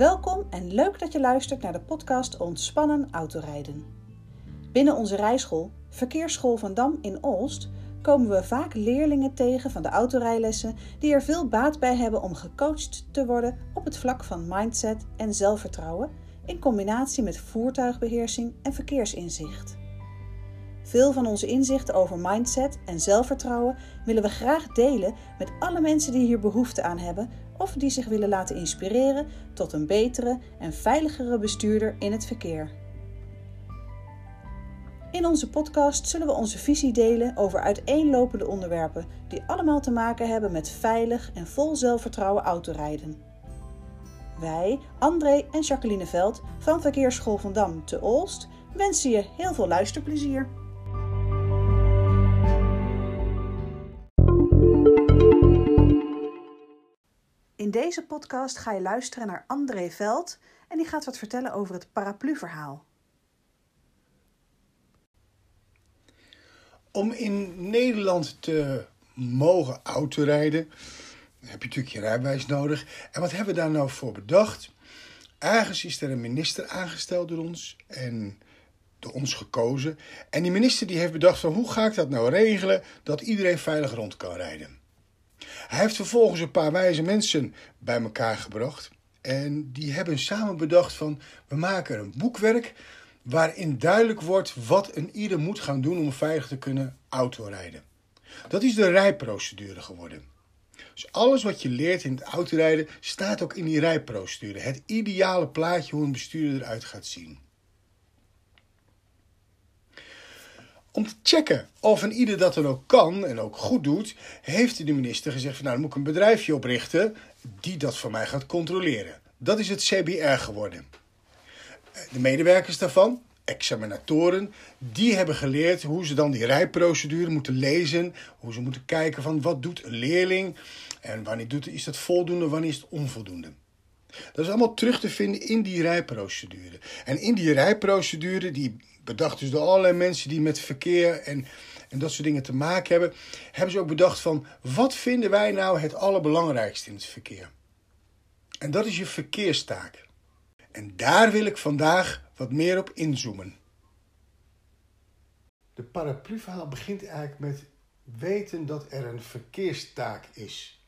Welkom en leuk dat je luistert naar de podcast Ontspannen Autorijden. Binnen onze rijschool, Verkeersschool van Dam in Olst, komen we vaak leerlingen tegen van de autorijlessen die er veel baat bij hebben om gecoacht te worden op het vlak van mindset en zelfvertrouwen in combinatie met voertuigbeheersing en verkeersinzicht. Veel van onze inzichten over mindset en zelfvertrouwen willen we graag delen met alle mensen die hier behoefte aan hebben of die zich willen laten inspireren tot een betere en veiligere bestuurder in het verkeer. In onze podcast zullen we onze visie delen over uiteenlopende onderwerpen die allemaal te maken hebben met veilig en vol zelfvertrouwen autorijden. Wij, André en Jacqueline Veld van Verkeersschool van Dam te Olst, wensen je heel veel luisterplezier. In deze podcast ga je luisteren naar André Veld en die gaat wat vertellen over het paraplu-verhaal. Om in Nederland te mogen autorijden, heb je natuurlijk je rijbewijs nodig. En wat hebben we daar nou voor bedacht? Ergens is er een minister aangesteld door ons en door ons gekozen. En die minister die heeft bedacht van hoe ga ik dat nou regelen dat iedereen veilig rond kan rijden. Hij heeft vervolgens een paar wijze mensen bij elkaar gebracht. En die hebben samen bedacht van we maken een boekwerk waarin duidelijk wordt wat een ieder moet gaan doen om veilig te kunnen autorijden. Dat is de rijprocedure geworden. Dus alles wat je leert in het autorijden staat ook in die rijprocedure. Het ideale plaatje hoe een bestuurder eruit gaat zien. Om te checken of een ieder dat dan ook kan en ook goed doet, heeft de minister gezegd: van, Nou, dan moet ik een bedrijfje oprichten die dat voor mij gaat controleren. Dat is het CBR geworden. De medewerkers daarvan, examinatoren, die hebben geleerd hoe ze dan die rijprocedure moeten lezen, hoe ze moeten kijken van wat doet een leerling en wanneer doet, is dat voldoende, wanneer is het onvoldoende. Dat is allemaal terug te vinden in die rijprocedure. En in die rijprocedure, die bedacht dus door allerlei mensen die met verkeer en, en dat soort dingen te maken hebben, hebben ze ook bedacht van wat vinden wij nou het allerbelangrijkste in het verkeer? En dat is je verkeerstaak. En daar wil ik vandaag wat meer op inzoomen. De paraplu-verhaal begint eigenlijk met weten dat er een verkeerstaak is.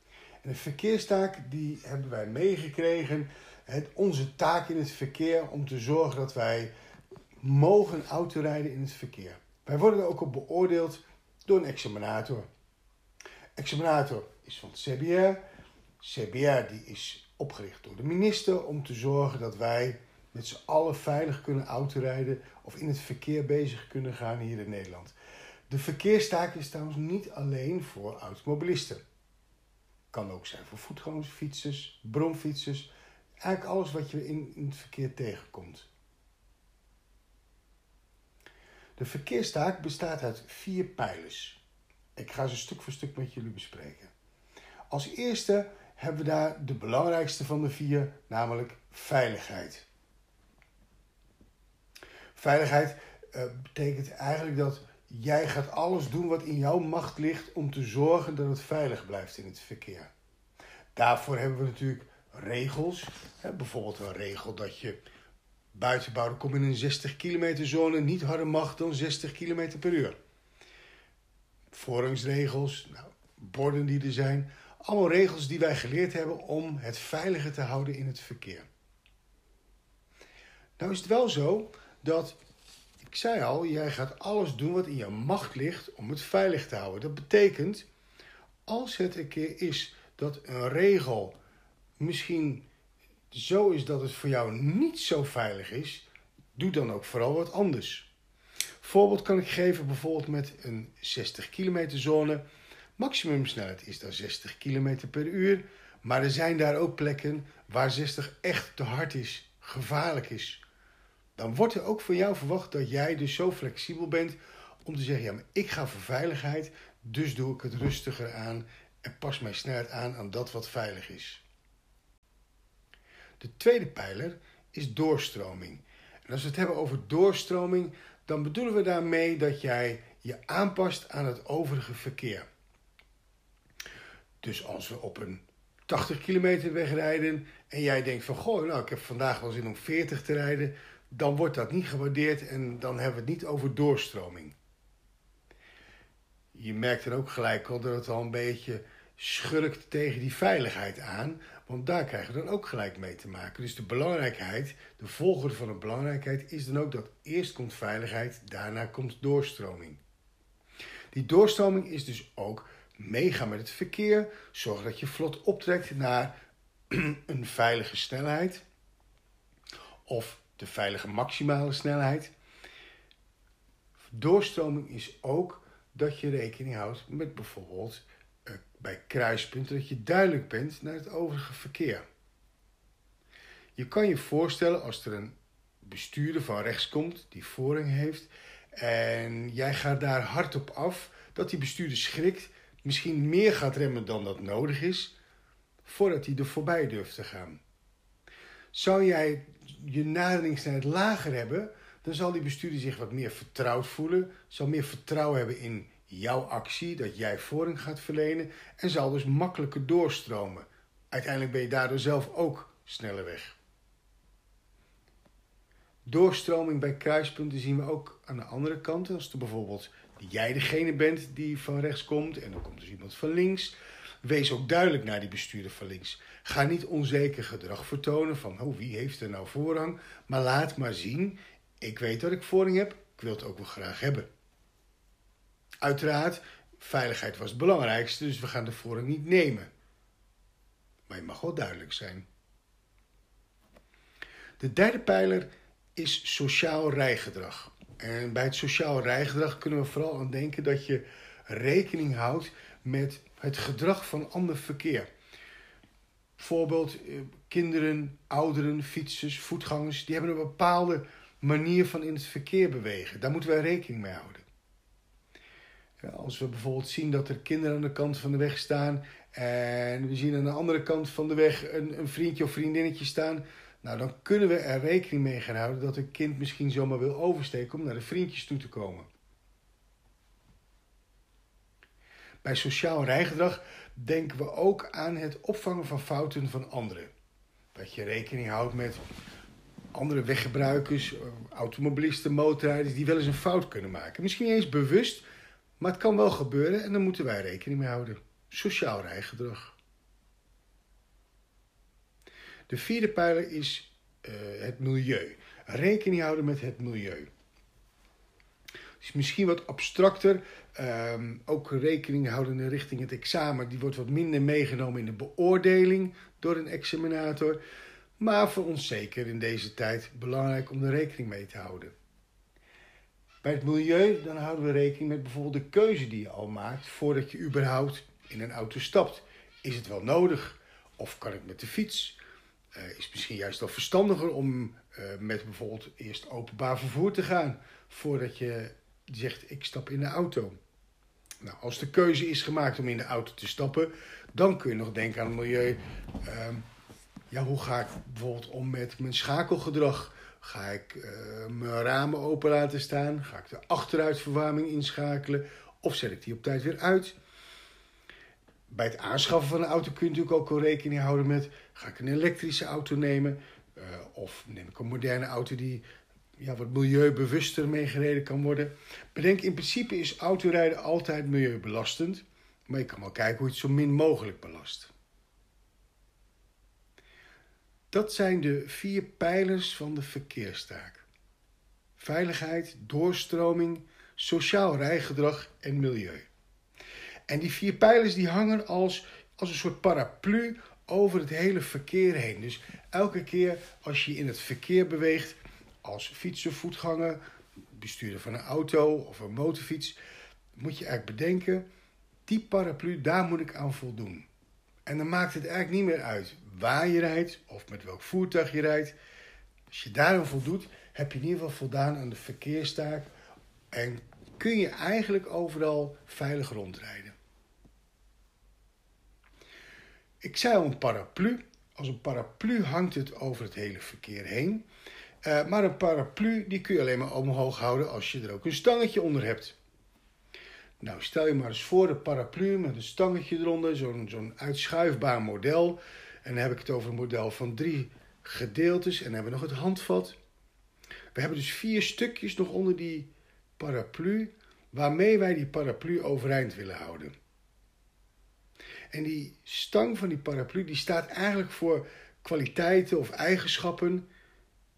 En een verkeerstaak die hebben wij meegekregen. Het, onze taak in het verkeer om te zorgen dat wij mogen autorijden in het verkeer. Wij worden er ook op beoordeeld door een examinator. Examinator is van het CBR. CBR die is opgericht door de minister om te zorgen dat wij met z'n allen veilig kunnen autorijden of in het verkeer bezig kunnen gaan hier in Nederland. De verkeerstaak is trouwens niet alleen voor automobilisten. Kan ook zijn voor voetgangers, fietsers, bromfietsers. Eigenlijk alles wat je in, in het verkeer tegenkomt. De verkeerstaak bestaat uit vier pijlers. Ik ga ze stuk voor stuk met jullie bespreken. Als eerste hebben we daar de belangrijkste van de vier, namelijk veiligheid. Veiligheid uh, betekent eigenlijk dat jij gaat alles doen wat in jouw macht ligt om te zorgen dat het veilig blijft in het verkeer. Daarvoor hebben we natuurlijk regels. Hè, bijvoorbeeld een regel dat je buiten kom in een 60 km zone niet harder mag dan 60 km per uur. Voorrangsregels, nou, borden die er zijn. Allemaal regels die wij geleerd hebben om het veiliger te houden in het verkeer. Nou is het wel zo dat, ik zei al, jij gaat alles doen wat in je macht ligt om het veilig te houden. Dat betekent, als het een keer is dat een regel misschien zo is dat het voor jou niet zo veilig is, doe dan ook vooral wat anders. Voorbeeld kan ik geven bijvoorbeeld met een 60 km zone. Maximumsnelheid is dan 60 km per uur, maar er zijn daar ook plekken waar 60 echt te hard is, gevaarlijk is. Dan wordt er ook van jou verwacht dat jij dus zo flexibel bent om te zeggen: ja, maar ik ga voor veiligheid, dus doe ik het rustiger aan en pas mijn snelheid aan aan dat wat veilig is. De tweede pijler is doorstroming. En als we het hebben over doorstroming, dan bedoelen we daarmee dat jij je aanpast aan het overige verkeer. Dus als we op een 80 kilometer wegrijden en jij denkt van goh, nou ik heb vandaag wel zin om 40 te rijden, dan wordt dat niet gewaardeerd en dan hebben we het niet over doorstroming. Je merkt dan ook gelijk al dat het al een beetje schurkt tegen die veiligheid aan, want daar krijgen we dan ook gelijk mee te maken. Dus de belangrijkheid, de volgorde van de belangrijkheid is dan ook dat eerst komt veiligheid, daarna komt doorstroming. Die doorstroming is dus ook meegaan met het verkeer, zorgen dat je vlot optrekt naar een veilige snelheid of de veilige maximale snelheid. Doorstroming is ook dat je rekening houdt met bijvoorbeeld bij kruispunten dat je duidelijk bent naar het overige verkeer. Je kan je voorstellen als er een bestuurder van rechts komt die voorrang heeft en jij gaat daar hard op af, dat die bestuurder schrikt, misschien meer gaat remmen dan dat nodig is, voordat hij er voorbij durft te gaan. Zou jij je naderingsnelheid lager hebben, dan zal die bestuurder zich wat meer vertrouwd voelen, zal meer vertrouwen hebben in jouw actie, dat jij voorrang gaat verlenen en zal dus makkelijker doorstromen. Uiteindelijk ben je daardoor zelf ook sneller weg. Doorstroming bij kruispunten zien we ook aan de andere kant. Als er bijvoorbeeld jij degene bent die van rechts komt en dan komt dus iemand van links. Wees ook duidelijk naar die bestuurder van links. Ga niet onzeker gedrag vertonen van oh, wie heeft er nou voorrang. Maar laat maar zien, ik weet dat ik voorrang heb, ik wil het ook wel graag hebben. Uiteraard, veiligheid was het belangrijkste, dus we gaan de voorrang niet nemen. Maar je mag wel duidelijk zijn. De derde pijler is sociaal rijgedrag. En bij het sociaal rijgedrag kunnen we vooral aan denken dat je rekening houdt met het gedrag van ander verkeer. Bijvoorbeeld eh, kinderen, ouderen, fietsers, voetgangers, die hebben een bepaalde manier van in het verkeer bewegen. Daar moeten wij rekening mee houden. Als we bijvoorbeeld zien dat er kinderen aan de kant van de weg staan en we zien aan de andere kant van de weg een, een vriendje of vriendinnetje staan, nou dan kunnen we er rekening mee gaan houden dat een kind misschien zomaar wil oversteken om naar de vriendjes toe te komen. Bij sociaal rijgedrag denken we ook aan het opvangen van fouten van anderen. Dat je rekening houdt met andere weggebruikers, automobilisten, motorrijders die wel eens een fout kunnen maken. Misschien eens bewust, maar het kan wel gebeuren en daar moeten wij rekening mee houden. Sociaal rijgedrag. De vierde pijler is uh, het milieu. Rekening houden met het milieu. Het is misschien wat abstracter. Um, ook rekening houden richting het examen. Die wordt wat minder meegenomen in de beoordeling door een examinator. Maar voor ons zeker in deze tijd belangrijk om er rekening mee te houden. Bij het milieu dan houden we rekening met bijvoorbeeld de keuze die je al maakt voordat je überhaupt in een auto stapt. Is het wel nodig? Of kan ik met de fiets? Uh, is misschien juist wel verstandiger om uh, met bijvoorbeeld eerst openbaar vervoer te gaan voordat je zegt ik stap in de auto. Nou, als de keuze is gemaakt om in de auto te stappen, dan kun je nog denken aan het milieu. Uh, ja, hoe ga ik bijvoorbeeld om met mijn schakelgedrag? Ga ik uh, mijn ramen open laten staan? Ga ik de achteruitverwarming inschakelen? Of zet ik die op tijd weer uit? Bij het aanschaffen van een auto kun je natuurlijk ook rekening houden met... ga ik een elektrische auto nemen? Uh, of neem ik een moderne auto die ja, wat milieubewuster mee gereden kan worden? Bedenk, in principe is autorijden altijd milieubelastend... maar je kan wel kijken hoe je het zo min mogelijk belast. Dat zijn de vier pijlers van de verkeerstaak. Veiligheid, doorstroming, sociaal rijgedrag en milieu. En die vier pijlers die hangen als, als een soort paraplu over het hele verkeer heen. Dus elke keer als je in het verkeer beweegt, als fietser, voetganger, bestuurder van een auto of een motorfiets, moet je eigenlijk bedenken, die paraplu, daar moet ik aan voldoen. En dan maakt het eigenlijk niet meer uit waar je rijdt of met welk voertuig je rijdt. Als je daaraan voldoet, heb je in ieder geval voldaan aan de verkeerstaak en kun je eigenlijk overal veilig rondrijden. Ik zei al een paraplu. Als een paraplu hangt het over het hele verkeer heen. Uh, maar een paraplu die kun je alleen maar omhoog houden als je er ook een stangetje onder hebt. Nou, stel je maar eens voor de paraplu met een stangetje eronder, zo'n zo'n uitschuifbaar model. En dan heb ik het over een model van drie gedeeltes en dan hebben we nog het handvat. We hebben dus vier stukjes nog onder die paraplu, waarmee wij die paraplu overeind willen houden. En die stang van die paraplu die staat eigenlijk voor kwaliteiten of eigenschappen,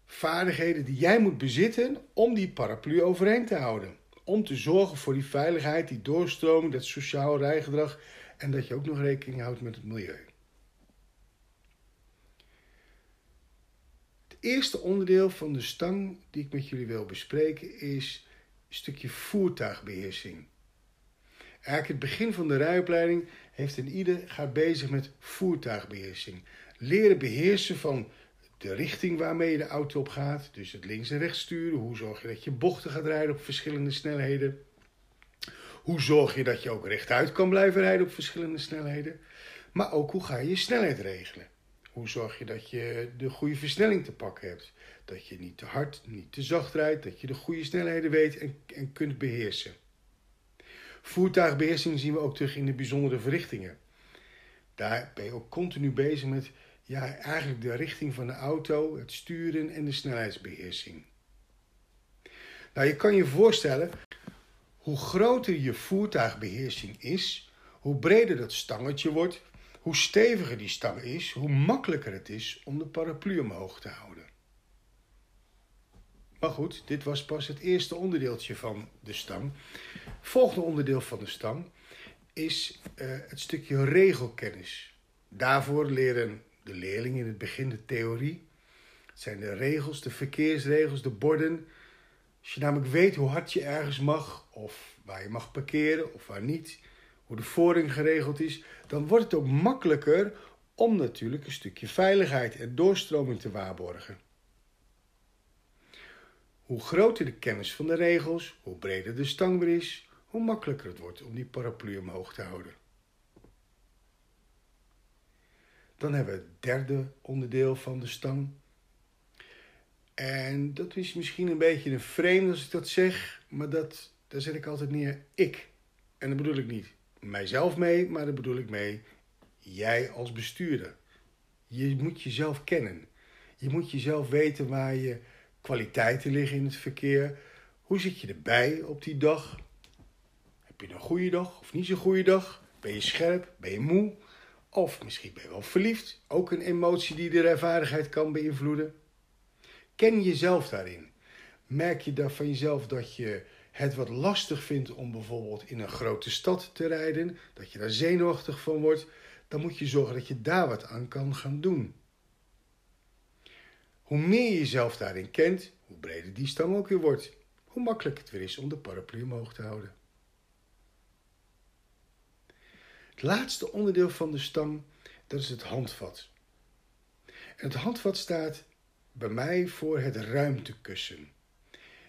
vaardigheden die jij moet bezitten om die paraplu overeind te houden. Om te zorgen voor die veiligheid, die doorstroming, dat sociaal rijgedrag en dat je ook nog rekening houdt met het milieu. Het eerste onderdeel van de stang die ik met jullie wil bespreken is een stukje voertuigbeheersing. Eigenlijk het begin van de rijopleiding heeft een ieder gaat bezig met voertuigbeheersing. Leren beheersen van de richting waarmee je de auto op gaat. Dus het links en rechts sturen. Hoe zorg je dat je bochten gaat rijden op verschillende snelheden. Hoe zorg je dat je ook rechtuit kan blijven rijden op verschillende snelheden. Maar ook hoe ga je je snelheid regelen. Hoe zorg je dat je de goede versnelling te pakken hebt. Dat je niet te hard, niet te zacht rijdt. Dat je de goede snelheden weet en, en kunt beheersen. Voertuigbeheersing zien we ook terug in de bijzondere verrichtingen. Daar ben je ook continu bezig met ja, eigenlijk de richting van de auto, het sturen en de snelheidsbeheersing. Nou, je kan je voorstellen, hoe groter je voertuigbeheersing is, hoe breder dat stangetje wordt, hoe steviger die stang is, hoe makkelijker het is om de paraplu omhoog te houden. Maar goed, dit was pas het eerste onderdeeltje van de stang. Volgende onderdeel van de stang is uh, het stukje regelkennis. Daarvoor leren de leerlingen in het begin de theorie. Het zijn de regels, de verkeersregels, de borden. Als je namelijk weet hoe hard je ergens mag, of waar je mag parkeren of waar niet, hoe de voorring geregeld is, dan wordt het ook makkelijker om natuurlijk een stukje veiligheid en doorstroming te waarborgen. Hoe groter de kennis van de regels, hoe breder de stang weer is, hoe makkelijker het wordt om die paraplu omhoog te houden. Dan hebben we het derde onderdeel van de stang. En dat is misschien een beetje een vreemd als ik dat zeg, maar dat, daar zet ik altijd neer ik. En dan bedoel ik niet mijzelf mee, maar dan bedoel ik mee jij als bestuurder. Je moet jezelf kennen. Je moet jezelf weten waar je kwaliteiten liggen in het verkeer. Hoe zit je erbij op die dag? Heb je een goede dag of niet zo'n goede dag? Ben je scherp? Ben je moe? Of misschien ben je wel verliefd. Ook een emotie die de rijvaardigheid kan beïnvloeden. Ken jezelf daarin. Merk je dan van jezelf dat je het wat lastig vindt om bijvoorbeeld in een grote stad te rijden, dat je daar zenuwachtig van wordt, dan moet je zorgen dat je daar wat aan kan gaan doen. Hoe meer je jezelf daarin kent, hoe breder die stang ook weer wordt. Hoe makkelijk het weer is om de paraplu omhoog te houden. Het laatste onderdeel van de stang, dat is het handvat. En het handvat staat bij mij voor het ruimtekussen.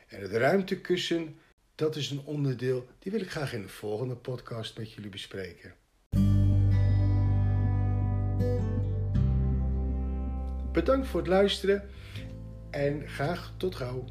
En het ruimtekussen, dat is een onderdeel, die wil ik graag in de volgende podcast met jullie bespreken. Bedankt voor het luisteren en graag tot gauw.